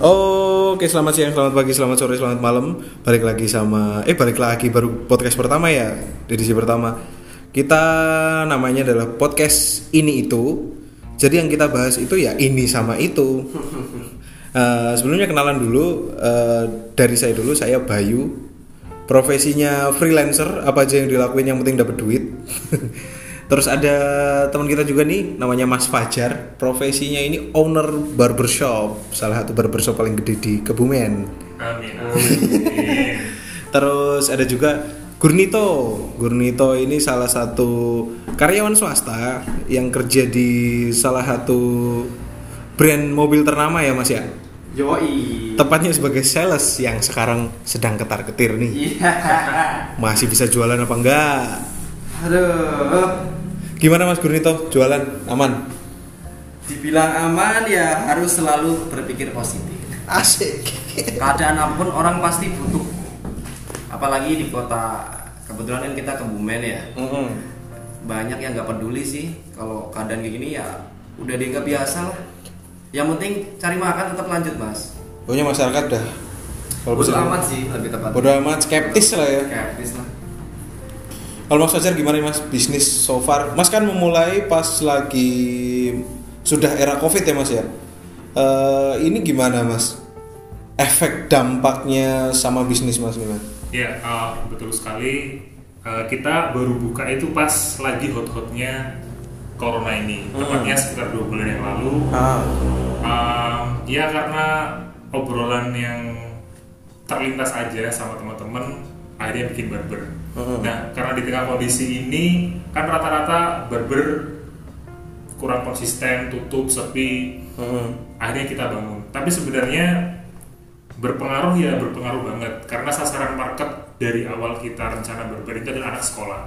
Oke, selamat siang, selamat pagi, selamat sore, selamat malam. Balik lagi sama eh balik lagi baru podcast pertama ya, edisi pertama. Kita namanya adalah podcast ini itu. Jadi yang kita bahas itu ya ini sama itu. Eh, sebelumnya kenalan dulu eh, dari saya dulu, saya Bayu. Profesinya freelancer, apa aja yang dilakuin yang penting dapat duit. Terus ada teman kita juga nih namanya Mas Fajar. Profesinya ini owner barbershop, salah satu barbershop paling gede di Kebumen. Amin. Amin. Terus ada juga Gurnito. Gurnito ini salah satu karyawan swasta yang kerja di salah satu brand mobil ternama ya Mas ya. Yoi. Tepatnya sebagai sales yang sekarang sedang ketar-ketir nih. Iya. Masih bisa jualan apa enggak? Aduh. Gimana Mas Gurnito? Jualan aman? Dibilang aman ya harus selalu berpikir positif. Asik. Keadaan apa pun orang pasti butuh. Apalagi di kota kebetulan kan kita Kebumen ya. Banyak yang nggak peduli sih kalau keadaan kayak gini ya udah dianggap biasa lah. Yang penting cari makan tetap lanjut mas. Pokoknya masyarakat dah kalau Bodo bisa amat sih lebih tepat. bodo amat skeptis lah ya. Skeptis lah. Kalau Mas Fajar gimana Mas bisnis so far? Mas kan memulai pas lagi sudah era Covid ya Mas ya. Eh, ini gimana Mas? Efek dampaknya sama bisnis Mas gimana? Ya, uh, betul sekali. Uh, kita baru buka itu pas lagi hot-hotnya corona ini, tepatnya sekitar dua bulan yang lalu. Ah. Um, ya karena obrolan yang terlintas aja sama teman-teman, akhirnya bikin barber. Mm-mm. Nah, karena di tengah kondisi ini kan rata-rata barber kurang konsisten, tutup, sepi, akhirnya kita bangun. Tapi sebenarnya berpengaruh ya berpengaruh banget karena sasaran market dari awal kita rencana barber itu adalah anak sekolah.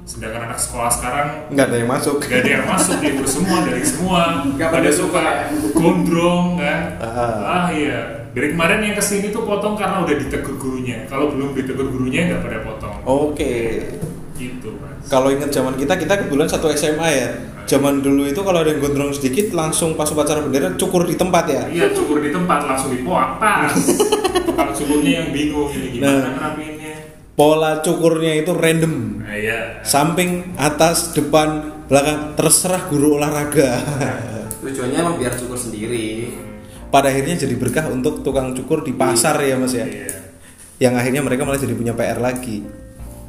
Sedangkan anak sekolah sekarang Nggak ada yang masuk. gak ada yang masuk libur semua dari semua Nggak pada suka suka. gondrong kan Ah. ah iya dari kemarin yang ke sini tuh potong karena udah ditegur gurunya kalau belum ditegur gurunya nggak pada potong Oke. gitu mas Kalau ingat zaman kita, kita kebetulan satu SMA ya. Zaman dulu itu kalau ada yang gondrong sedikit langsung pas upacara bendera cukur di tempat ya. iya cukur di tempat langsung dipoak pas tukang cukurnya yang bingung ini gimana Nah. ngerapiinnya Pola cukurnya itu random. nah, iya Samping, atas, depan, belakang terserah guru olahraga. Tujuannya emang biar cukur sendiri. Pada akhirnya jadi berkah untuk tukang cukur di pasar ya Mas ya. iya Yang akhirnya mereka malah jadi punya PR lagi.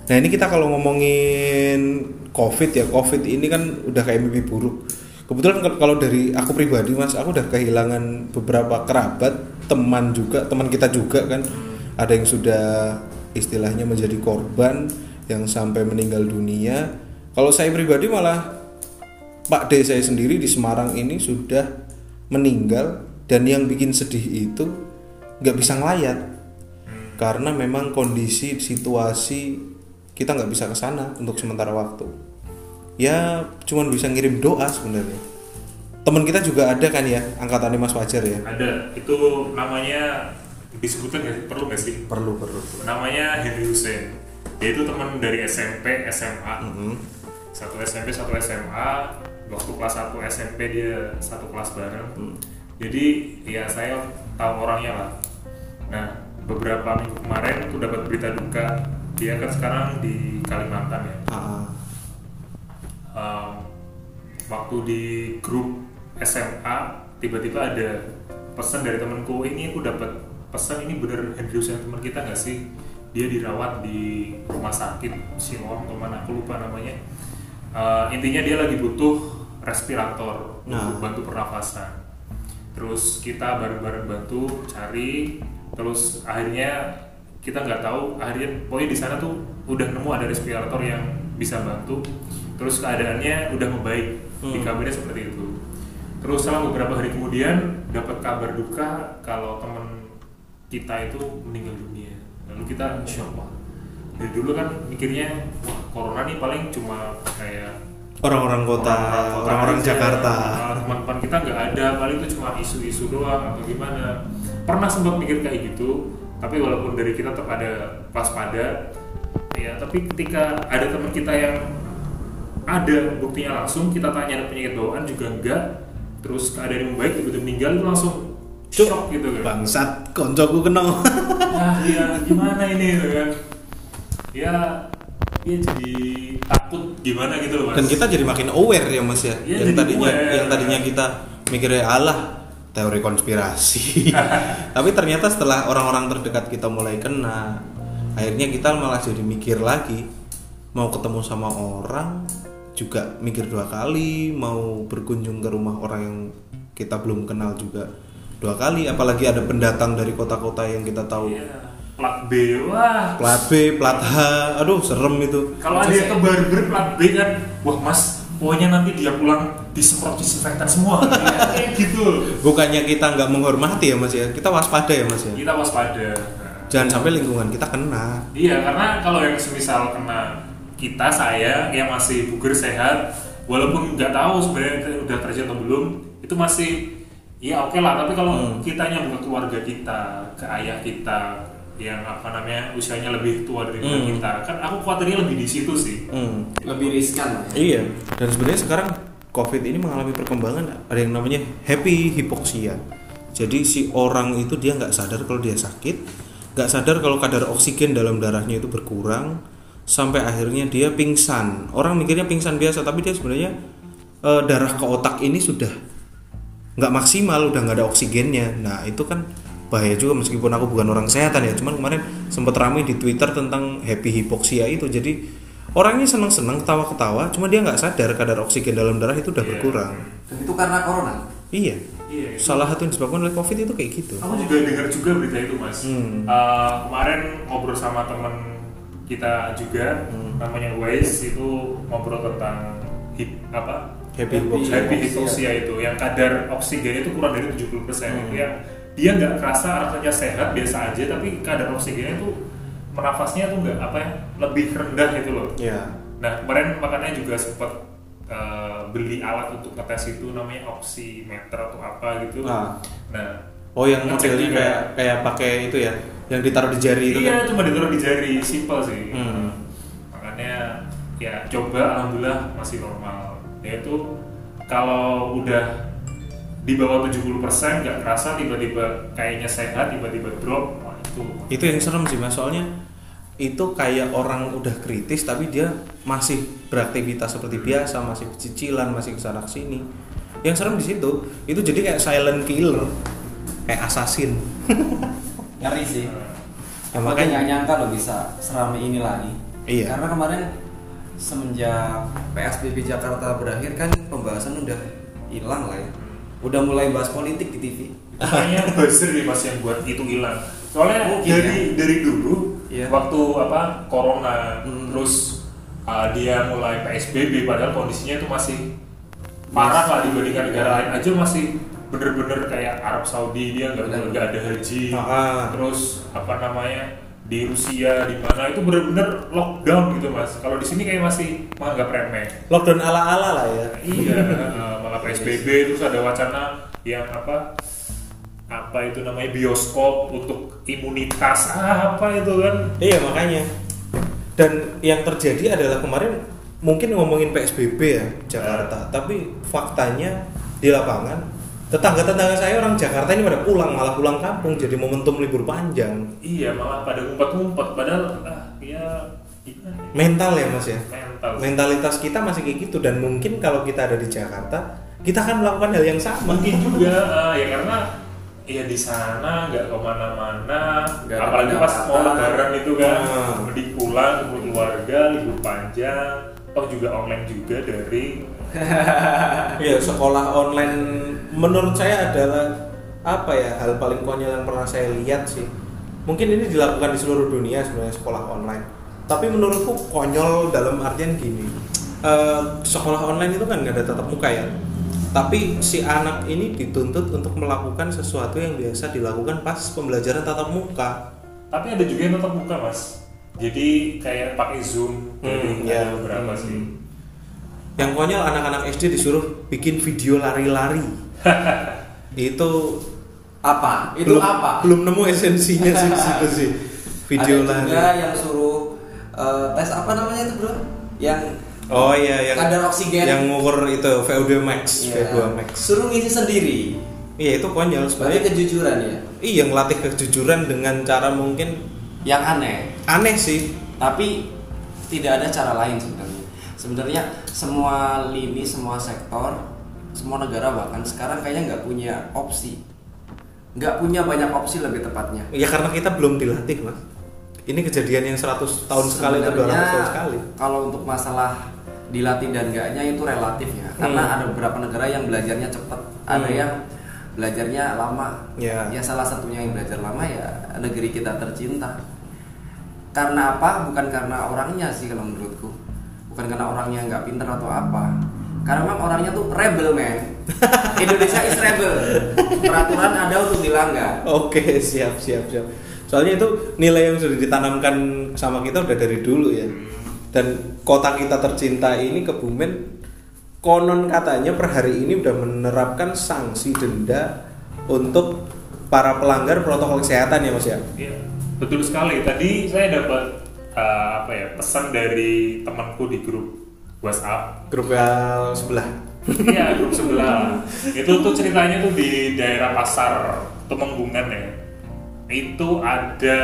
Nah, ini kita kalau ngomongin Covid ya, Covid ini kan udah kayak mimpi buruk. Kebetulan kal- kalau dari aku pribadi Mas, aku udah kehilangan beberapa kerabat, teman juga, teman kita juga kan. Ada yang sudah istilahnya menjadi korban yang sampai meninggal dunia. Kalau saya pribadi malah Pak D saya sendiri di Semarang ini sudah meninggal dan yang bikin sedih itu nggak bisa ngelayat karena memang kondisi situasi kita nggak bisa ke sana untuk sementara waktu. Ya cuman bisa ngirim doa sebenarnya. Teman kita juga ada kan ya angkatannya Mas Fajar ya? Ada. Itu namanya disebutkan sih? perlu nggak sih? Perlu perlu. Namanya Henry Hussein. Dia itu teman dari SMP SMA Mhm. satu SMP satu SMA waktu kelas 1 SMP dia satu kelas bareng. Hmm. jadi ya saya tahu orangnya lah. Nah beberapa minggu kemarin tuh dapat berita duka dia kan sekarang di Kalimantan ya. Ah, Um, waktu di grup SMA tiba-tiba ada pesan dari temanku ini aku dapat pesan ini bener Henry Hussein teman kita nggak sih? Dia dirawat di rumah sakit Siloam atau mana aku lupa namanya. Uh, intinya dia lagi butuh respirator Nah. untuk bantu pernafasan. Terus kita bareng-bareng bantu cari terus akhirnya kita nggak tahu akhirnya pokoknya di sana tuh udah nemu ada respirator yang bisa bantu. Terus keadaannya udah membaik di Hmm. kabarnya seperti itu. Terus setelah beberapa hari kemudian dapat kabar duka kalau teman kita itu meninggal dunia. Lalu kita shock wah. Dari dulu kan mikirnya wah corona nih paling cuma kayak orang-orang kota orang-orang. Jakarta. Nah, teman-teman kita nggak ada paling itu cuma isu-isu doang atau gimana. Pernah sempat mikir kayak gitu tapi walaupun dari kita tetap ada waspada ya tapi ketika ada teman kita yang ada buktinya langsung kita tanya ada penyakit bawaan juga enggak terus keadaan yang baik tiba-tiba meninggal itu langsung Cuk, shock gitu kan. bangsat koncoku kena. Ah ya gimana ini gitu kan. Ya ya jadi takut gimana gitu loh mas. Dan kita jadi makin aware ya mas ya. Iya, yang tadinya aware. yang tadinya kita mikirnya alah teori konspirasi. Tapi ternyata setelah orang-orang terdekat kita mulai kena akhirnya kita malah jadi mikir lagi mau ketemu sama orang juga mikir dua kali mau berkunjung ke rumah orang yang kita belum kenal juga dua kali apalagi ada pendatang dari kota-kota yang kita tahu. Iya, plat B wah. Plat B, plat H, aduh serem itu. Kalau ada yang ke barber plat B kan wah mas pokoknya nanti dia pulang disemprot disinfektan semua. Kayak gitu. Bukannya kita nggak menghormati ya mas ya? Kita waspada ya mas ya? Kita waspada. Nah, jangan sampai lingkungan kita kena. Iya karena kalau yang semisal kena kita saya yang masih bugar sehat walaupun nggak tahu sebenarnya udah terjadi atau belum itu masih ya oke lah. Tapi kalau Hmm. kita nyambung ke keluarga kita ke ayah kita yang apa namanya usianya lebih tua dari Hmm. kita. Kan aku khawatirnya lebih di situ sih. Hmm. lebih riskan lah ya. iya. Dan sebenarnya sekarang covid ini mengalami perkembangan. Ada yang namanya happy hipoksia jadi si orang itu dia nggak sadar kalau dia sakit nggak sadar kalau kadar oksigen dalam darahnya itu berkurang sampai akhirnya dia pingsan. Orang mikirnya pingsan biasa tapi dia sebenarnya eh, darah ke otak ini sudah nggak maksimal udah nggak ada oksigennya. Nah itu kan bahaya juga meskipun aku bukan orang kesehatan ya cuman kemarin sempat ramai di twitter tentang happy hipoksia itu jadi orangnya seneng-seneng ketawa-ketawa cuma dia nggak sadar kadar oksigen dalam darah itu udah Iya. berkurang dan itu karena corona iya iya salah satu yang disebabkan oleh covid itu kayak gitu Aku juga dengar juga berita itu mas. Hmm. Eh, kemarin ngobrol sama temen kita juga, Hmm. namanya Wais itu ngobrol tentang hip apa happy hipoksia happy hypoxia itu, yang kadar oksigen itu kurang dari 70% Hmm. itu ya dia nggak kerasa rasanya sehat biasa aja, tapi kadar oksigennya itu menafasnya tuh nggak apa ya lebih rendah gitu loh. ya Nah kemarin makanya juga sempat eh, beli alat untuk ngetes itu namanya oximeter atau apa gitu. Ah. Nah oh yang modelnya kayak kayak pakai itu ya yang ditaruh di jari itu Iya, kan cuma ditaruh di jari, simple sih. Hmm. Makanya ya coba alhamdulillah masih normal. Yaitu kalau udah di bawah 70% nggak kerasa tiba-tiba kayaknya sehat, tiba-tiba drop, wah itu. itu yang serem sih mas. Soalnya itu kayak orang udah kritis tapi dia masih beraktivitas seperti biasa masih cicilan masih ke sana sini yang serem di situ itu jadi kayak silent killer kayak assassin. Ngeri sih. Ya, makanya makanya- nggak nyangka loh bisa serame ini lagi. Iya. karena kemarin semenjak PSBB Jakarta berakhir kan pembahasan udah hilang lah ya udah mulai bahas politik di TV Kayaknya buzzer nih mas yang buat itu hilang. Soalnya Mungkin, dari dari dulu Iya. waktu apa corona Hmm. terus uh, dia mulai PSBB padahal kondisinya itu masih parah lah dibandingkan negara lain aja masih bener-bener kayak Arab Saudi dia nggak ada haji Ah. terus apa namanya di Rusia di mana itu bener-bener lockdown gitu mas. Kalau di sini kayak masih menganggap remeh. Lockdown ala ala lah ya. Iya uh, malah PSBB terus ada wacana yang apa apa itu namanya bioskop untuk imunitas apa itu kan. Iya makanya. Dan yang terjadi adalah kemarin mungkin ngomongin PSBB ya Jakarta. Tapi faktanya di lapangan tetangga-tetangga saya orang Jakarta ini pada pulang malah pulang kampung jadi momentum libur panjang. Iya malah pada ngumpet-ngumpet padahal ah ya gimana ya? mental ya mas ya? Mental. Mentalitas kita masih kayak gitu dan mungkin kalau kita ada di Jakarta kita akan melakukan hal yang sama. Mungkin juga ah, ya karena ya di sana nggak ke mana-mana apalagi pas mau lebaran itu kan Ah. mending pulang keluarga libur panjang toh juga online juga dari Iya sekolah online menurut saya adalah apa ya hal paling konyol yang pernah saya lihat sih. Mungkin ini dilakukan di seluruh dunia sebenarnya sekolah online. Tapi menurutku konyol dalam artian gini eh, sekolah online itu kan nggak ada tatap muka ya. Tapi si anak ini dituntut untuk melakukan sesuatu yang biasa dilakukan pas pembelajaran tatap muka. Tapi ada juga yang tetap muka mas. Jadi kayak pakai zoom Hmm, ya. ada beberapa Hmm. sih yang konyol anak-anak SD disuruh bikin video lari-lari. Itu apa? Itu belum, apa? belum nemu esensinya sih situ sih video ada lari. juga yang suruh eh, tes apa namanya itu bro? Yang oh iya yang kadar oksigen. yang ngukur itu VO2 max Iya. VO2 max. Suruh ngisi sendiri. Iya itu konyol sebenarnya. kejujuran ya? Iya ngelatih kejujuran dengan cara mungkin yang aneh. Aneh sih. Tapi tidak ada cara lain sebenarnya sebenarnya semua lini semua sektor semua negara bahkan sekarang kayaknya nggak punya opsi. Nggak punya banyak opsi lebih tepatnya. Ya karena kita belum dilatih mas. Ini kejadian yang 100 tahun sekali atau 200 Sebenarnya, tahun sekali. kalau untuk masalah dilatih dan enggaknya itu relatif ya. Karena Hmm. ada beberapa negara yang belajarnya cepat. Ada Hmm. yang belajarnya lama. Ya. salah satunya yang belajar lama ya negeri kita tercinta. Karena apa? Bukan karena orangnya sih kalau menurutku bukan karena orangnya nggak pinter atau apa karena memang orangnya tuh rebel man Indonesia is rebel peraturan ada untuk dilanggar Oke, siap, siap, siap. Soalnya itu nilai yang sudah ditanamkan sama kita udah dari dulu ya. Dan kota kita tercinta ini Kebumen konon katanya per hari ini udah menerapkan sanksi denda untuk para pelanggar protokol kesehatan ya Mas ya. Iya, betul sekali. Tadi saya dapat uh, apa ya pesan dari temanku di grup WhatsApp. Grup yang sebelah. Iya, grup sebelah. Itu tuh ceritanya tuh di daerah pasar Temenggungan ya. Itu ada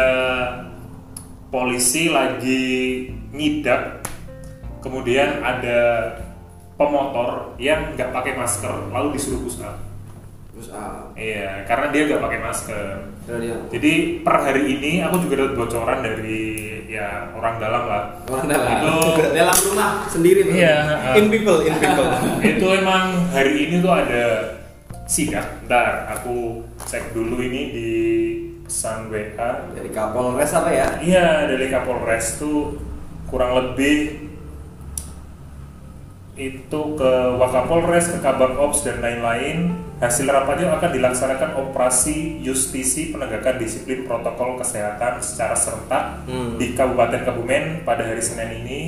polisi lagi ngidak, kemudian ada pemotor yang nggak pakai masker, lalu disuruh push up. Terus ah, Iya, karena dia nggak pakai masker. Jadi per hari ini aku juga dapat bocoran dari ya orang dalam lah. orang dalam Itu dalam rumah sendiri tuh iya. uh, In people, in people. itu emang hari ini tuh ada sidak. Ntar aku cek dulu ini di pesan WA. dari Kapolres apa ya Iya dari Kapolres tuh kurang lebih itu ke Wakapolres, ke Kabak Ops dan lain-lain. Hasil rapatnya akan dilaksanakan operasi justisi penegakan disiplin protokol kesehatan secara serentak Hmm. di Kabupaten Kebumen pada hari Senin ini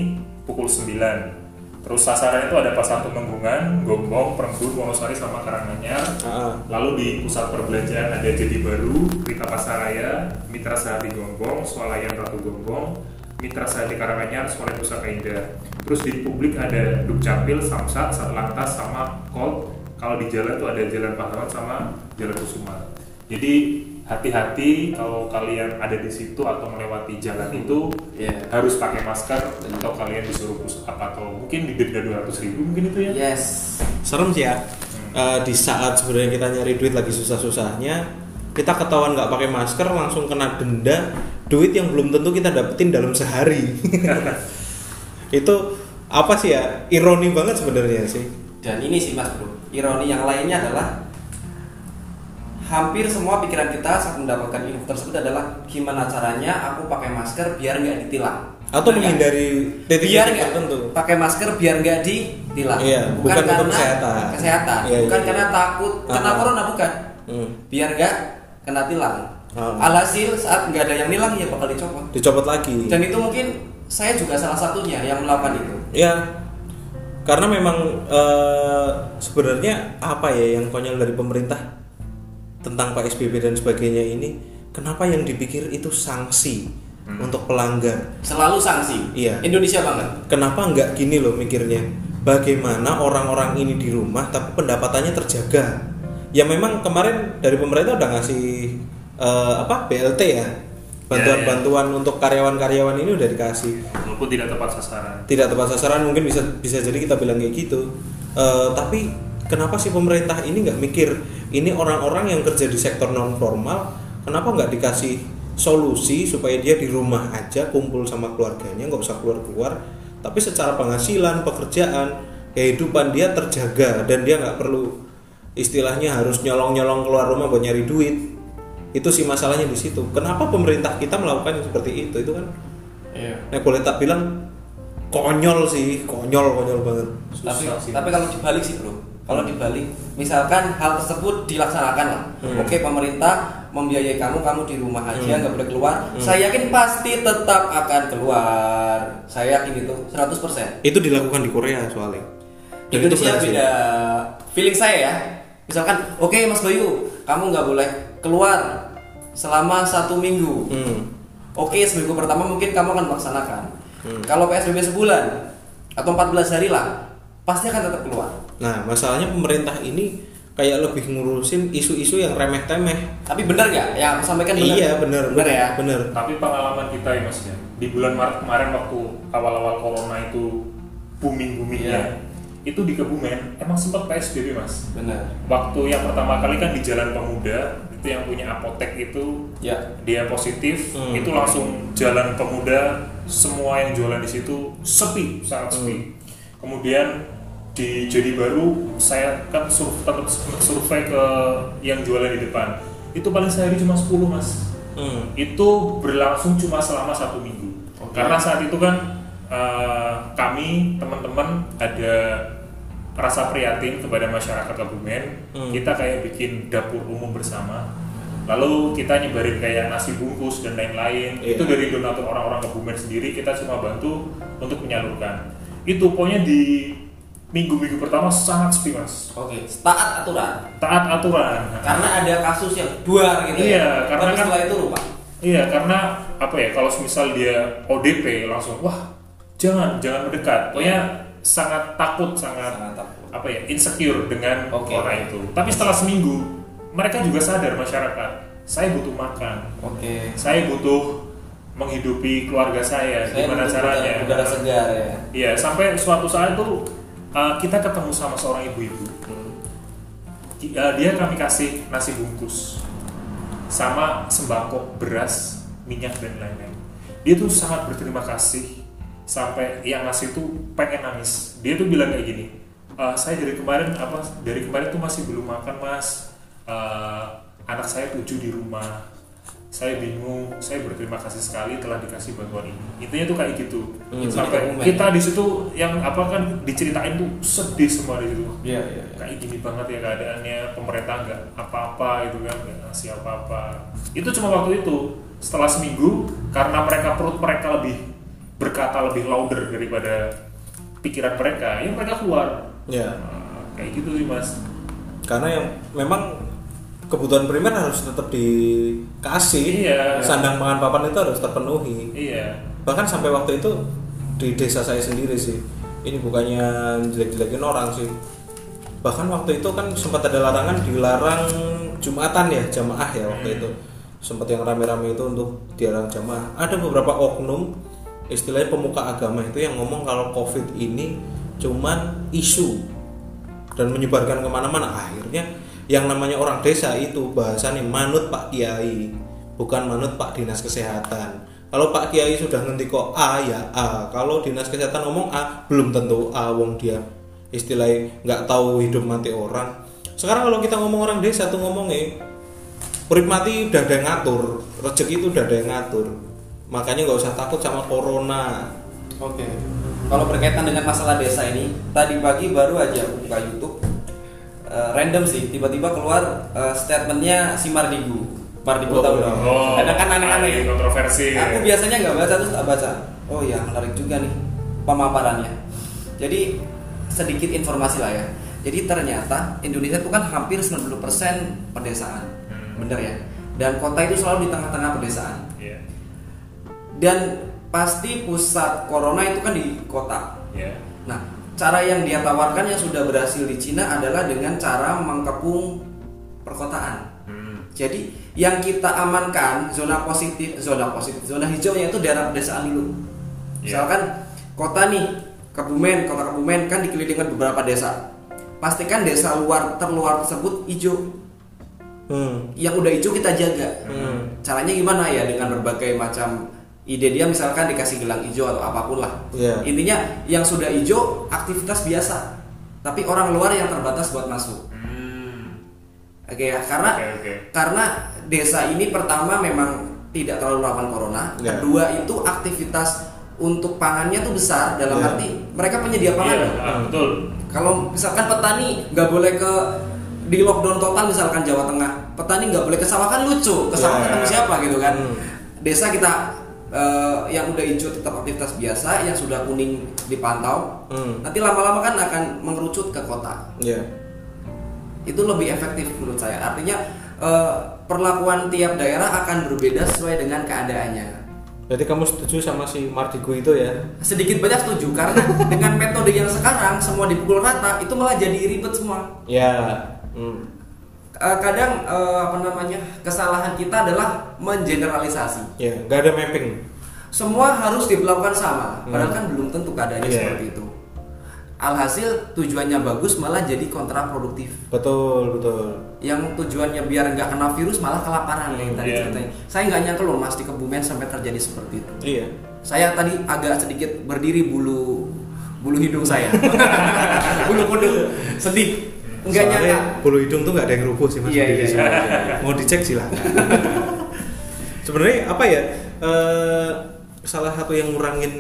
pukul 9. Terus sasarannya itu ada Pasar Temenggungan, Gombong, Perembun, Wonosari sama Karanganyar. Ah, Lalu di pusat perbelanjaan ada Jati Baru, Rita Pasaraya, Mitra Sehati Gombong, Swalayan Ratu Gombong, Mitra Sehati Karanganyar, Swalayan Pusaka Indah. Terus di publik ada Dukcapil, Samsat, Satlantas, sama Colt. Kalau di jalan tuh ada Jalan Pahlawan sama Jalan Kusuma. Jadi hati-hati kalau kalian ada di situ atau melewati jalan itu Iya. harus pakai masker atau kalian disuruh push up atau mungkin didenda 200 ribu mungkin itu ya. yes serem sih ya. Eh, di saat sebenarnya kita nyari duit lagi susah-susahnya, kita ketahuan nggak pakai masker langsung kena denda duit yang belum tentu kita dapetin dalam sehari. itu apa sih ya? Ironi banget sebenarnya sih. dan ini sih mas bro ironi yang lainnya adalah hampir semua pikiran kita saat mendapatkan info tersebut adalah gimana caranya aku pakai masker biar nggak ditilang Atau Benar nggak? menghindari biar titik-titik nggak tertentu. pakai masker biar nggak ditilang Iya, bukan untuk karena kesehatan. kesehatan Iya, bukan iya. karena takut kena Ah. corona bukan Hmm. biar nggak kena tilang Ah. alhasil saat nggak ada yang nilang ya bakal dicopot Dicopot lagi. dan itu mungkin saya juga salah satunya yang melakukan itu Ya, karena memang eh, sebenarnya apa ya yang konyol dari pemerintah tentang PSBB dan sebagainya ini, kenapa yang dipikir itu sanksi untuk pelanggar? selalu sanksi Iya. Indonesia banget Kenapa nggak gini loh mikirnya? Bagaimana orang-orang ini di rumah tapi pendapatannya terjaga? Ya memang kemarin dari pemerintah udah ngasih eh, apa BLT ya, bantuan-bantuan untuk karyawan-karyawan ini udah dikasih. Walaupun tidak tepat sasaran. tidak tepat sasaran mungkin bisa bisa jadi kita bilang kayak gitu. Eh, tapi kenapa sih pemerintah ini nggak mikir ini orang-orang yang kerja di sektor non formal kenapa nggak dikasih solusi supaya dia di rumah aja kumpul sama keluarganya nggak usah keluar keluar tapi secara penghasilan pekerjaan kehidupan dia terjaga dan dia nggak perlu istilahnya harus nyolong nyolong keluar rumah buat nyari duit itu sih masalahnya di situ kenapa pemerintah kita melakukan yang seperti itu itu kan Iya. Nah boleh tak bilang konyol sih, konyol konyol banget. tapi Susah sih. tapi kalau dibalik sih bro kalau dibalik misalkan hal tersebut dilaksanakan lah Hmm. oke pemerintah membiayai kamu kamu di rumah aja Hmm. nggak boleh keluar Hmm. saya yakin pasti tetap akan keluar saya yakin itu 100% Itu dilakukan di Korea soalnya. Dan itu Indonesia berhasil. beda feeling saya ya misalkan oke Mas Bayu kamu nggak boleh keluar selama satu minggu Hmm. Oke, seminggu pertama mungkin kamu akan melaksanakan. Hmm. Kalau PSBB sebulan atau 14 hari lah, pasti akan tetap keluar. Nah masalahnya pemerintah ini kayak lebih ngurusin isu-isu yang remeh temeh Tapi benar nggak? Yang aku sampaikan benar. iya bener Benar ya. bener Tapi pengalaman kita ya mas ya, di bulan Maret kemarin waktu awal-awal corona itu booming-boomingnya, itu di Kebumen emang sempat PSBB mas. Benar. Waktu yang pertama kali kan di Jalan Pemuda, yang punya apotek itu Ya. dia positif, Hmm. itu langsung Jalan Pemuda, semua yang jualan di situ sepi, sangat sepi. Hmm. Kemudian di Jadi Baru saya kan sur tetap survei ke yang jualan di depan, itu paling sehari cuma 10 mas Hmm. itu berlangsung cuma selama satu minggu Oke. karena saat itu kan eh, kami teman-teman ada rasa prihatin kepada masyarakat Kebumen Hmm. kita kayak bikin dapur umum bersama lalu kita nyebarin kayak nasi bungkus dan lain-lain Iya. itu dari donatur orang-orang Kebumen sendiri kita cuma bantu untuk menyalurkan itu pokoknya di minggu-minggu pertama sangat sepi mas Oke. Taat aturan. taat aturan Karena ada kasus yang dua gitu Iya, ya. karena Tapi kan- setelah itu lupa. Iya, karena apa ya? Kalau misal dia ODP langsung, wah jangan jangan mendekat. Pokoknya sangat takut, sangat, Sangat takut. apa ya insecure dengan Oke. orang itu. Tapi setelah seminggu, mereka juga sadar masyarakat, saya butuh makan, Oke. saya butuh menghidupi keluarga saya. Saya Gimana caranya? udara- segar ya. Iya, sampai suatu saat itu uh, kita ketemu sama seorang ibu-ibu. Ki- uh, dia kami kasih nasi bungkus sama sembako, beras, minyak dan lain-lain. Dia tuh sangat berterima kasih sampai yang ngasih tuh pengen nangis. Dia tuh bilang kayak gini, "Eh, saya dari kemarin apa dari kemarin tuh masih belum makan mas. Eh, anak saya tujuh di rumah. Saya bingung. Saya berterima kasih sekali telah dikasih bantuan ini. Intinya tuh kayak gitu. Hmm. Sampai kita di situ yang apa kan diceritain tuh sedih semua di situ Iya, iya. kayak gini banget ya keadaannya pemerintah nggak apa-apa gitu kan nggak ngasih apa-apa itu cuma waktu itu setelah seminggu karena mereka perut mereka lebih berkata lebih louder daripada pikiran mereka ya mereka keluar. Ya. Nah, kayak gitu sih mas. Karena yang memang kebutuhan primer harus tetap dikasih. Iya. sandang pangan papan itu harus terpenuhi. Iya. Bahkan sampai waktu itu di desa saya sendiri sih ini bukannya jelek-jelekin orang sih. Bahkan waktu itu kan sempat ada larangan dilarang jumatan ya jamaah ya waktu itu. Sempat yang rame-rame itu untuk dilarang jamaah. Ada beberapa oknum istilahnya pemuka agama itu yang ngomong kalau covid ini cuman isu dan menyebarkan ke mana-mana. Akhirnya yang namanya orang desa itu bahasanya manut Pak Kiai bukan manut Pak Dinas Kesehatan. Kalau Pak Kiai sudah ngerti kok A ya A. Kalau Dinas Kesehatan ngomong A belum tentu A. Wong dia istilahnya nggak tahu hidup mati orang. Sekarang kalau kita ngomong orang desa tuh ngomongnya urip mati udah ada yang ngatur rezeki itu udah ada yang ngatur makanya nggak usah takut sama corona Oke. Kalau berkaitan dengan masalah desa ini, tadi pagi baru aja buka YouTube, eh, random sih, tiba-tiba keluar eh, statementnya si Mardigu. Mardigu Oh, tahu dong. oh Kadang kan aneh-aneh. aneh, kontroversi Aku biasanya nggak baca terus tak baca. Oh ya menarik juga nih pemaparannya. Jadi sedikit informasi lah ya. Jadi ternyata Indonesia itu kan hampir 90% pedesaan, Hmm. bener ya. Dan kota itu selalu di tengah-tengah pedesaan iya dan pasti pusat corona itu kan di kota. iya Nah, cara yang dia tawarkan yang sudah berhasil di Cina adalah dengan cara mengkepung perkotaan. Hmm. Jadi yang kita amankan zona positif, zona positif, zona hijaunya itu daerah pedesaan dulu. Iya. Misalkan kota nih, Kebumen, kota Kebumen kan dikelilingi dengan beberapa desa. Pastikan desa luar terluar tersebut hijau. hmm. Yang udah hijau kita jaga. Hmm. Caranya gimana ya dengan berbagai macam ide dia misalkan dikasih gelang hijau atau apa pun lah. Iya. Intinya yang sudah hijau aktivitas biasa. Tapi orang luar yang terbatas buat masuk. Hmm. Oke ya, karena Oke, oke. karena desa ini pertama memang tidak terlalu rawan corona. Ya. Kedua itu aktivitas untuk pangannya tuh besar dalam Ya. arti mereka penyedia pangan. iya loh. ah, betul Kalau misalkan petani nggak boleh ke di lockdown total misalkan Jawa Tengah, petani nggak boleh ke sawah kan lucu, ke sawah Ya. ketemu siapa gitu kan? Hmm. Desa kita eh, yang udah hijau tetap aktivitas biasa, yang sudah kuning dipantau. Hmm. Nanti lama-lama kan akan mengerucut ke kota. ya Itu lebih efektif menurut saya. Artinya eh, perlakuan tiap daerah akan berbeda sesuai dengan keadaannya. Jadi kamu setuju sama si Mardigu itu ya? Sedikit banyak setuju karena dengan metode yang sekarang semua dipukul rata itu malah jadi ribet semua. Ya. Hmm. Eh, kadang eh, apa namanya kesalahan kita adalah mengeneralisasi. ya nggak ada mapping Semua harus diperlakukan sama, padahal Hmm. kan belum tentu keadaannya Iya. seperti itu. Alhasil tujuannya bagus malah jadi kontraproduktif. betul betul Yang tujuannya biar nggak kena virus malah kelaparan yang tadi Iya. ceritain. Saya nggak nyangka loh mas di Kebumen sampai terjadi seperti itu. iya Saya tadi agak sedikit berdiri bulu bulu hidung saya, bulu kuduk sedih. Nggak Soalnya nyangka. bulu hidung tuh nggak ada yang rubuh sih mas Iya, iya, iya. mau dicek silakan sebenarnya apa ya eh, salah satu yang ngurangin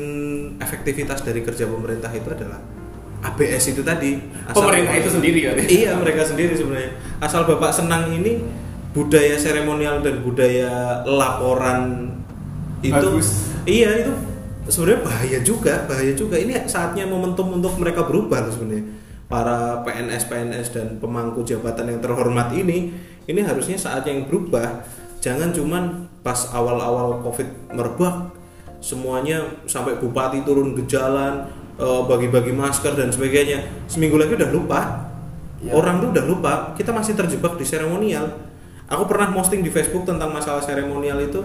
efektivitas dari kerja pemerintah itu adalah ABS itu tadi Pemerintah itu sendiri kan? iya mereka sendiri sebenarnya asal bapak senang ini budaya seremonial dan budaya laporan itu Bagus. iya itu sebenarnya bahaya juga bahaya juga ini saatnya momentum untuk mereka berubah sebenarnya para PNS PNS dan pemangku jabatan yang terhormat ini ini harusnya saatnya yang berubah jangan cuman pas awal-awal covid merebak semuanya sampai bupati turun ke jalan eh, bagi-bagi masker dan sebagainya seminggu lagi udah lupa Ya. orang tuh udah lupa kita masih terjebak di seremonial aku pernah posting di Facebook tentang masalah seremonial itu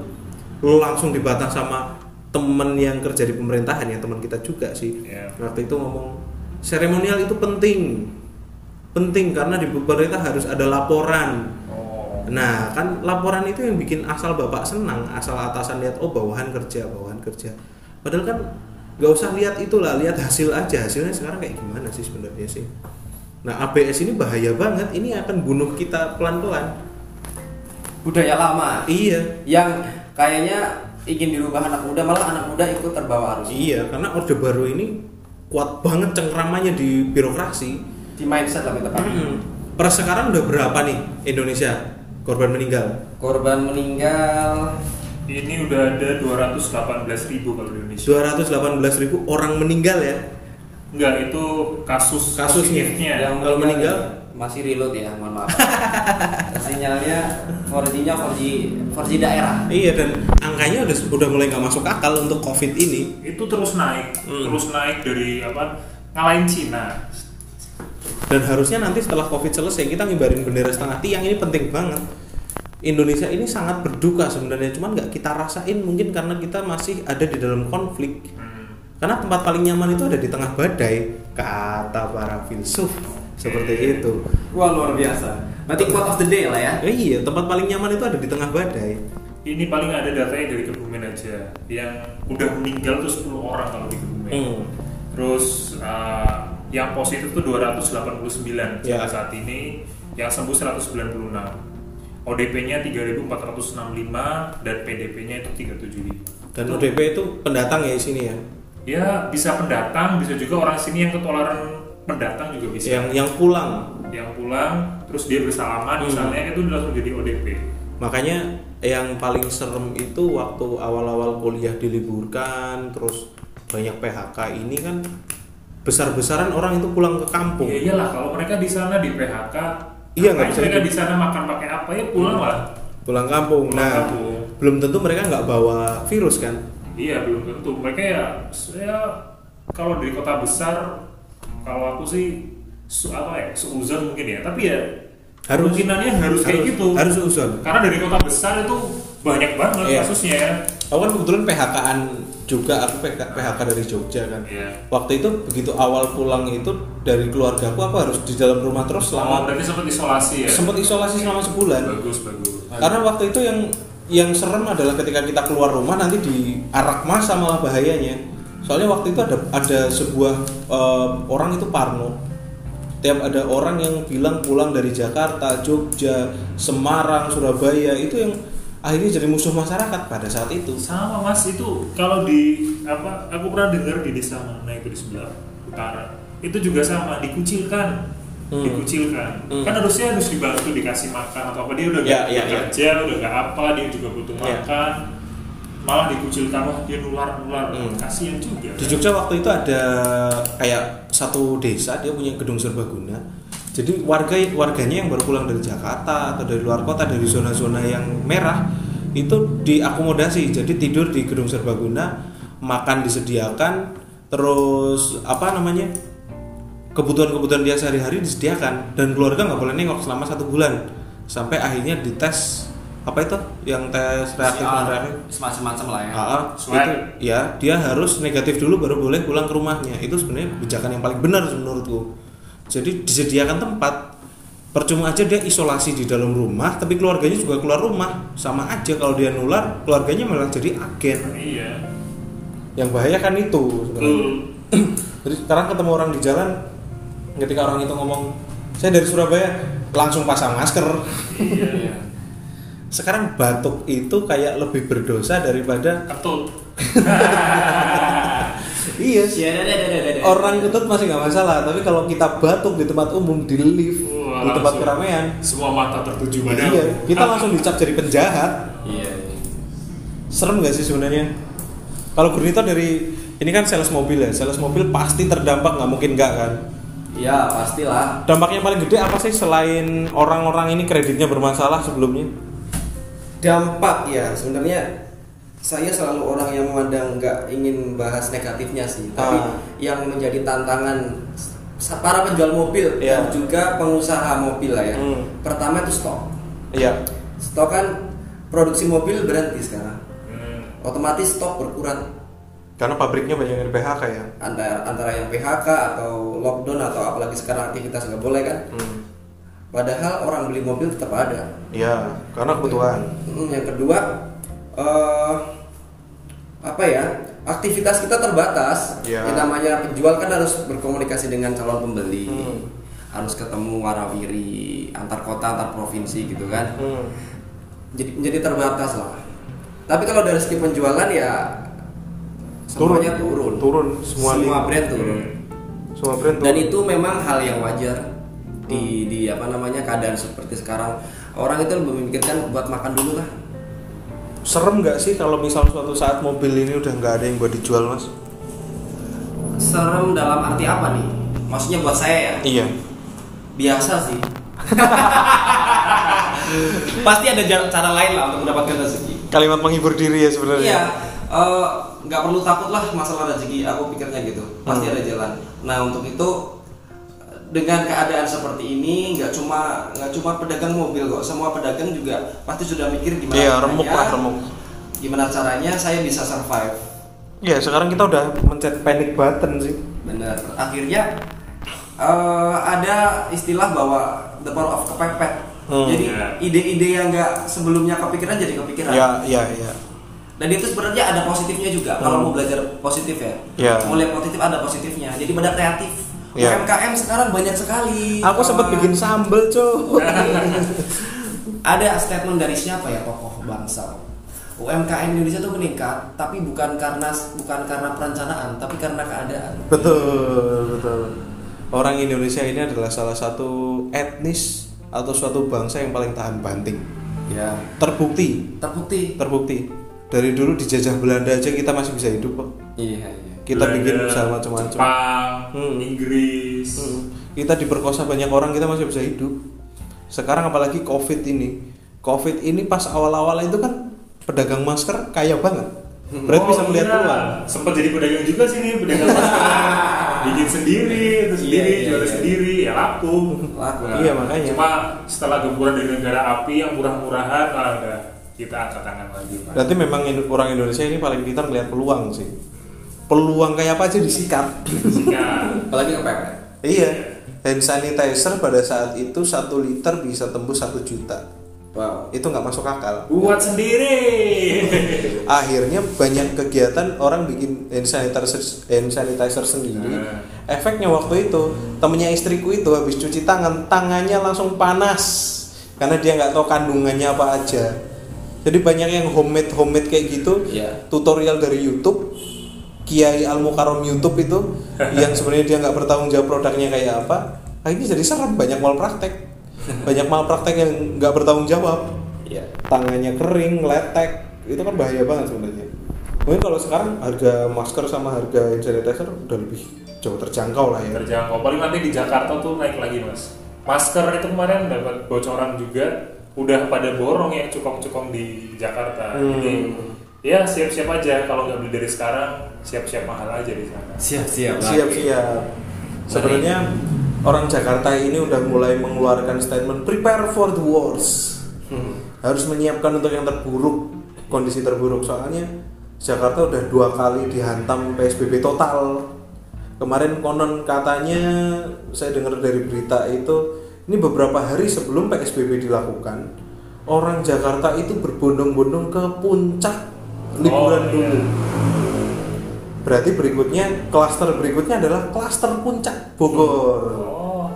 lo langsung dibantah sama temen yang kerja di pemerintahan ya teman kita juga sih Iya. waktu itu ngomong seremonial itu penting penting karena di pemerintah harus ada laporan Oh. Nah, kan laporan itu yang bikin asal bapak senang, asal atasan lihat oh bawahan kerja, bawahan kerja. Padahal kan nggak usah lihat itulah, lihat hasil aja. Hasilnya sekarang kayak gimana sih sebenarnya sih? Nah, ABS ini bahaya banget. Ini akan bunuh kita pelan-pelan. Budaya lama Iya. yang kayaknya ingin dirubah anak muda malah anak muda ikut terbawa arus. Iya, karena Orde Baru ini kuat banget cengkramannya di birokrasi. Di mindset lebih tepatnya. Hmm. Per sekarang udah berapa nih Indonesia korban meninggal? Korban meninggal Ini udah ada 218 ribu kalau di Indonesia. 218 ribu orang meninggal ya. Enggak, itu kasus Kasusnya. yang Kalau meninggal? Masih reload ya, mohon maaf. Sinyalnya 4G-nya 4G 4G daerah. Iya dan angkanya udah udah mulai nggak masuk akal untuk COVID ini. Itu terus naik, Hmm. terus naik dari apa? Ngalahin Cina. Dan harusnya nanti setelah COVID selesai kita ngibarin bendera setengah tiang ini penting banget. Indonesia ini sangat berduka sebenarnya, cuman nggak kita rasain mungkin karena kita masih ada di dalam konflik. Hmm. Karena tempat paling nyaman itu ada di tengah badai, kata para filsuf seperti itu. Wah luar biasa. Berarti quote of the day lah ya. Eh, iya, tempat paling nyaman itu ada di tengah badai. Ini paling ada datanya dari Kebumen aja. Yang udah meninggal tuh 10 orang kalau di Kebumen. Hmm. Terus uh, yang positif tuh 289 Ya. sampai saat ini, yang sembuh 196. ODP-nya 3465 dan PDP-nya itu 375. Dan ODP itu pendatang ya di sini ya. Ya bisa pendatang, bisa juga orang sini yang ketularan pendatang juga bisa. Yang yang pulang yang pulang terus dia bersalaman Hmm. misalnya itu langsung jadi ODP. Makanya yang paling serem itu waktu awal-awal kuliah diliburkan, terus banyak PHK ini kan besar-besaran orang itu pulang ke kampung. Ya iyalah kalau mereka di sana di PHK, Iya, nggak bisa mereka di sana makan pakai apa ya pulang lah. Pulang kampung. Pulang nah, kampung. belum tentu mereka nggak bawa virus kan? Iya belum tentu. Mereka ya saya kalau dari kota besar kalau aku sih su, apa ya seuzon mungkin ya. Tapi ya Harus. kemungkinannya harus, kayak Harus- gitu. harus seuzon. Karena dari kota besar itu banyak banget Iya. kasusnya. ya. Aku kan kebetulan PHK-an juga, aku PHK dari Jogja kan. Iya. Waktu itu begitu awal pulang itu dari keluarga aku, aku harus di dalam rumah terus Oh, selama berarti sempat isolasi ya. sempat isolasi selama sebulan. Bagus bagus. Karena waktu itu yang yang serem adalah ketika kita keluar rumah nanti diarak masa malah bahayanya. Soalnya waktu itu ada ada sebuah eh, orang itu Parno. Tiap ada orang yang bilang pulang dari Jakarta, Jogja, Semarang, Surabaya itu yang akhirnya jadi musuh masyarakat pada saat itu. Sama mas itu kalau di apa aku pernah dengar di desa mana itu di sebelah utara itu juga sama dikucilkan Hmm. dikucilkan Hmm. kan harusnya harus dibantu dikasih makan atau apa dia udah Ya, gak ya, ya. kerja udah gak apa dia juga butuh Ya. makan malah dikucilkan wah dia nular nular Hmm. kasihan juga Di Jogja waktu itu ada kayak satu desa dia punya gedung serbaguna. Jadi warga warganya yang baru pulang dari Jakarta atau dari luar kota dari zona-zona yang merah itu diakomodasi. Jadi tidur di gedung serbaguna, makan disediakan, terus apa namanya kebutuhan-kebutuhan dia sehari-hari disediakan dan keluarga nggak boleh nengok selama satu bulan sampai akhirnya dites apa itu? Yang tes reaktif non reaktif semacam-macam lah ya. Swab. itu ya dia harus negatif dulu baru boleh pulang ke rumahnya. Itu sebenarnya kebijakan yang paling benar menurutku. Jadi disediakan tempat. Percuma aja dia isolasi di dalam rumah tapi keluarganya juga keluar rumah. Sama aja kalau dia nular keluarganya malah jadi agen. Iya. Yang bahaya kan itu sebenarnya. Betul. Jadi sekarang ketemu orang di jalan ketika orang itu ngomong saya dari Surabaya langsung pasang masker. Iya. Sekarang batuk itu kayak lebih berdosa daripada betul iya Iya, ada, ada. orang ketut masih nggak masalah tapi kalau kita batuk di tempat umum di lift Wah, di tempat keramaian semua mata tertuju pada iya kita langsung dicap jadi penjahat Iya. iya. serem nggak sih sebenarnya kalau Gurnito dari ini kan sales mobil ya sales mobil pasti terdampak nggak mungkin nggak kan Iya, pastilah. dampaknya paling gede apa sih selain orang-orang ini kreditnya bermasalah sebelumnya dampak ya sebenarnya saya selalu orang yang memandang nggak ingin bahas negatifnya sih tapi Ah. yang menjadi tantangan para penjual mobil Iya. dan juga pengusaha mobil lah ya Hmm. pertama itu stok iya stok kan produksi mobil berhenti sekarang Hmm. otomatis stok berkurang karena pabriknya banyak yang PHK ya antara antara yang PHK atau lockdown atau apalagi sekarang aktivitas nggak boleh kan hmm. Padahal orang beli mobil tetap ada. Iya karena kebutuhan. Hmm, yang kedua eh apa ya aktivitas kita terbatas. Ya. yang namanya penjual kan harus berkomunikasi dengan calon pembeli. Hmm. harus ketemu warawiri antar kota antar provinsi gitu kan. Hmm. jadi menjadi terbatas lah. Tapi kalau dari segi penjualan ya semuanya turun. turun. Semua semua link. brand turun. Semua brand turun. dan itu memang hal yang wajar di di apa namanya keadaan seperti sekarang. Orang itu lebih memikirkan buat makan dulu lah. Serem nggak sih kalau misal suatu saat mobil ini udah nggak ada yang buat dijual mas? Serem dalam arti apa nih? Maksudnya buat saya ya? Iya. Biasa sih. Pasti ada cara lain lah untuk mendapatkan rezeki. Kalimat menghibur diri ya sebenarnya. Iya eh, nggak perlu takut lah masalah rezeki. Aku pikirnya gitu. Pasti Hmm. ada jalan. Nah untuk itu dengan keadaan seperti ini nggak cuma nggak cuma pedagang mobil kok. Semua pedagang juga pasti sudah mikir gimana iya caranya- remuk lah remuk. Gimana caranya saya bisa survive. Iya sekarang kita udah mencet panic button sih. Benar. Akhirnya eh, ada istilah bahwa the power of kepepet. Hmm. jadi Ya. ide-ide yang nggak sebelumnya kepikiran jadi kepikiran. Iya iya iya. Dan itu sebenarnya ada positifnya juga kalau Hmm. mau belajar positif ya. Ya. mau lihat positif ada positifnya. Jadi pada kreatif Ya. UMKM sekarang banyak sekali. Aku sempat Eh, bikin sambel cuy ada statement dari siapa ya tokoh bangsa UMKM Indonesia tuh meningkat tapi bukan karena bukan karena perencanaan tapi karena keadaan. Betul betul. Orang Indonesia ini adalah salah satu etnis atau suatu bangsa yang paling tahan banting. Ya. Terbukti. Terbukti. Terbukti. Dari dulu dijajah Belanda aja kita masih bisa hidup kok. Iya iya kita Belanda, bikin usaha macam-macam Jepang Hmm. Inggris Hmm. kita diperkosa banyak orang kita masih bisa hidup sekarang apalagi covid ini covid ini pas awal-awal itu kan pedagang masker kaya banget berarti bisa melihat iya. peluang sempat jadi pedagang juga sih nih pedagang masker bikin sendiri itu sendiri Iya, iya, jual iya. sendiri ya laku Laku. Iya, makanya. cuma setelah gempuran dari negara api yang murah-murahan ah, udah kita angkat tangan lagi berarti memang orang Indonesia ini paling pintar melihat peluang sih peluang kayak apa aja disikat. Ya. apalagi kepepet iya. Hand sanitizer pada saat itu satu liter bisa tembus satu juta. Wow. Itu nggak masuk akal. Buat sendiri. Akhirnya banyak kegiatan orang bikin hand sanitizer hand sanitizer sendiri. Nah. efeknya waktu itu temennya istriku itu habis cuci tangan tangannya langsung panas. Karena dia nggak tahu kandungannya apa aja. Jadi banyak yang homemade homemade kayak gitu. Iya. tutorial dari YouTube Kiai Al Mukarram YouTube itu yang sebenarnya dia nggak bertanggung jawab produknya kayak apa akhirnya jadi serem banyak mal praktek banyak mal praktek yang nggak bertanggung jawab iya tangannya kering, letek, itu kan bahaya banget sebenarnya. Mungkin kalau sekarang harga masker sama harga hand sanitizer udah lebih jauh terjangkau lah ya. terjangkau paling nanti di Jakarta tuh naik lagi mas masker itu kemarin dapat bocoran juga udah pada borong ya cukong-cukong di Jakarta Hmm. jadi ya siap-siap aja kalau nggak beli dari sekarang siap-siap mahal aja di sana siap siap Siap siap. Sebenarnya orang Jakarta ini udah mulai mengeluarkan statement prepare for the worst. Harus menyiapkan untuk yang terburuk, kondisi terburuk soalnya Jakarta udah dua kali dihantam PSBB total. Kemarin konon katanya saya dengar dari berita itu ini beberapa hari sebelum PSBB dilakukan orang Jakarta itu berbondong-bondong ke puncak liburan Oh, iya. dulu. Berarti berikutnya klaster berikutnya adalah klaster puncak Bogor. Oh,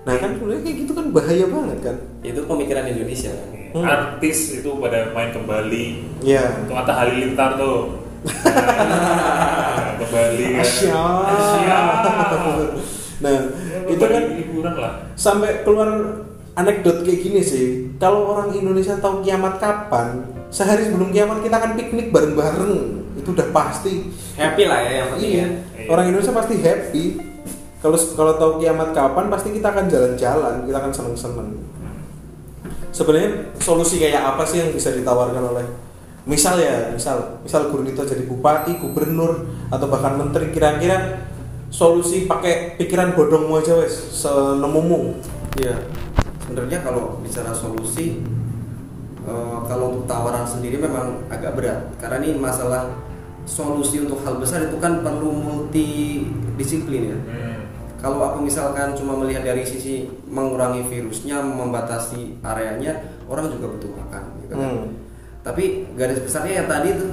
Nah kan sebenarnya kayak gitu kan bahaya banget kan? Itu pemikiran Indonesia kan. iya. Hmm. artis itu pada main ke Bali. Iya. Itu Atta Halilintar tuh. Nah, ke Bali kan. Asya. Asya. Nah Ya, itu kan liburan lah. sampai keluar anekdot kayak gini sih. Kalau orang Indonesia tahu kiamat kapan, sehari sebelum kiamat kita akan piknik bareng-bareng. Itu udah pasti. Happy lah ya yang penting Iya. ya. Iya. Orang Indonesia pasti happy. Kalau kalau tahu kiamat kapan, pasti kita akan jalan-jalan, kita akan seneng-seneng. Sebenarnya solusi kayak apa sih yang bisa ditawarkan oleh misal ya, misal misal Gurnito jadi bupati, gubernur atau bahkan menteri kira-kira solusi pakai pikiran bodongmu aja wes senemumu. Iya. Sebenarnya kalau bicara solusi eh, kalau untuk tawaran sendiri memang agak berat karena ini masalah solusi untuk hal besar itu kan perlu multidisiplin ya. Hmm. Kalau aku misalkan cuma melihat dari sisi mengurangi virusnya, membatasi areanya, orang juga butuh makan. Gitu kan. Hmm. Tapi garis besarnya yang tadi tuh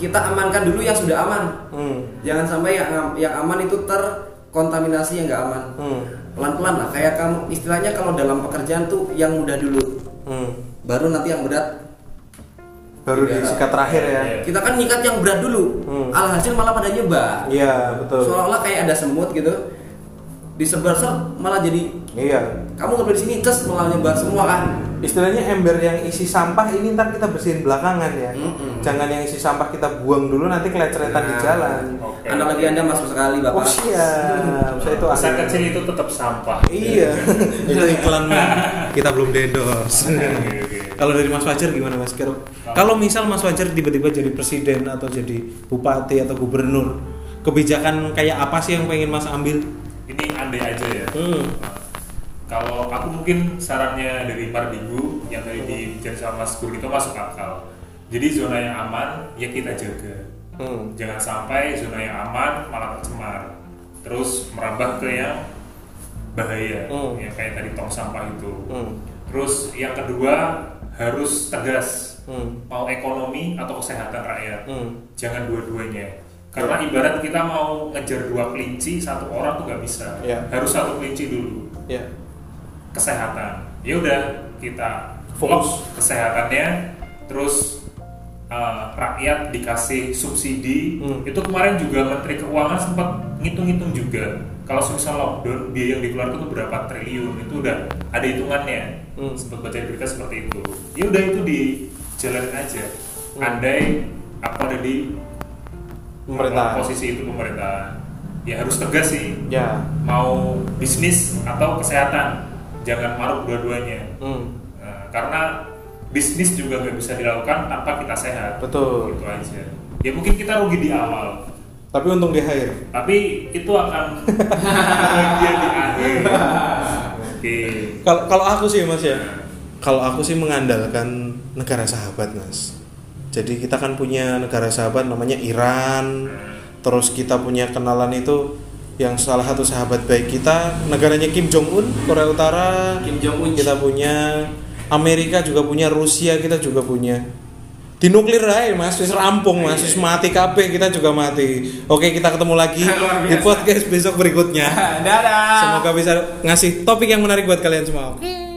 kita amankan dulu yang sudah aman. Hmm. Jangan sampai yang yang aman itu terkontaminasi yang nggak aman. Hmm. Pelan-pelan lah. Kayak kamu istilahnya kalau dalam pekerjaan tuh yang mudah dulu, Hmm. Baru nanti yang berat. Baru di Iya. sikat terakhir ya. Iya. Kita kan nyikat yang berat dulu. Hmm. Alhasil malah pada nyebar. Iya, betul. Seolah-olah kayak ada semut gitu. Disebar ser malah jadi Iya. kamu nggak boleh di sini tes malah nyebar semua kan. istilahnya ember yang isi sampah ini ntar kita bersihin belakangan ya Mm-mm. jangan yang isi sampah kita buang dulu nanti keleceretan di Nah. jalan Oke. Analogi Anda masuk sekali, Bapak. oh siap saya itu Masa kecil itu tetap sampah. iya itu iklan kita belum endorse Oke, oke. Kalau dari Mas Fajar gimana Mas Kero kalau misal Mas Fajar tiba-tiba jadi presiden atau jadi bupati atau gubernur kebijakan kayak apa sih yang pengen Mas ambil Ini andai aja ya. hmm. Kalau aku mungkin sarannya dari Mardinggu yang tadi dibicarain sama Mas Gur itu masuk akal. Jadi zona yang aman ya kita jaga. Hmm. Jangan sampai zona yang aman malah tercemar. Terus merambah ke yang bahaya, Hmm. yang kayak tadi tong sampah itu. Hmm. Terus yang kedua harus tegas Hmm. mau ekonomi atau kesehatan rakyat. Hmm. Jangan dua-duanya. Karena ibarat kita mau ngejar dua kelinci, satu orang tuh nggak bisa. Ya. Harus satu kelinci dulu ya kesehatan ya udah kita Fokus. fokus kesehatannya terus uh, rakyat dikasih subsidi Hmm. itu kemarin juga Menteri Keuangan sempat ngitung-ngitung juga kalau misal lockdown biaya yang dikeluarkan itu berapa triliun itu udah ada hitungannya Hmm. sempat baca berita seperti itu ya udah itu dijalanin aja Hmm. andai aku ada di Pemerintahan. posisi itu pemerintah ya harus tegas sih ya mau bisnis atau kesehatan jangan maruk dua-duanya hmm. Nah, karena bisnis juga nggak bisa dilakukan tanpa kita sehat Betul. gitu aja ya mungkin kita rugi di awal tapi untung di akhir tapi itu akan bagian di akhir oke Kalau kalau aku sih Mas ya. Kalau aku sih mengandalkan negara sahabat Mas. Jadi kita kan punya negara sahabat namanya Iran. Terus kita punya kenalan itu yang salah satu sahabat baik kita negaranya Kim Jong Un Korea Utara. Kim Jong Un. Kita punya Amerika juga punya Rusia kita juga punya. Di nuklir aja mas, wis rampung mas, wis mati kabeh kita juga mati. Oke kita ketemu lagi di podcast besok berikutnya. Dadah. Semoga bisa ngasih topik yang menarik buat kalian semua. Oke.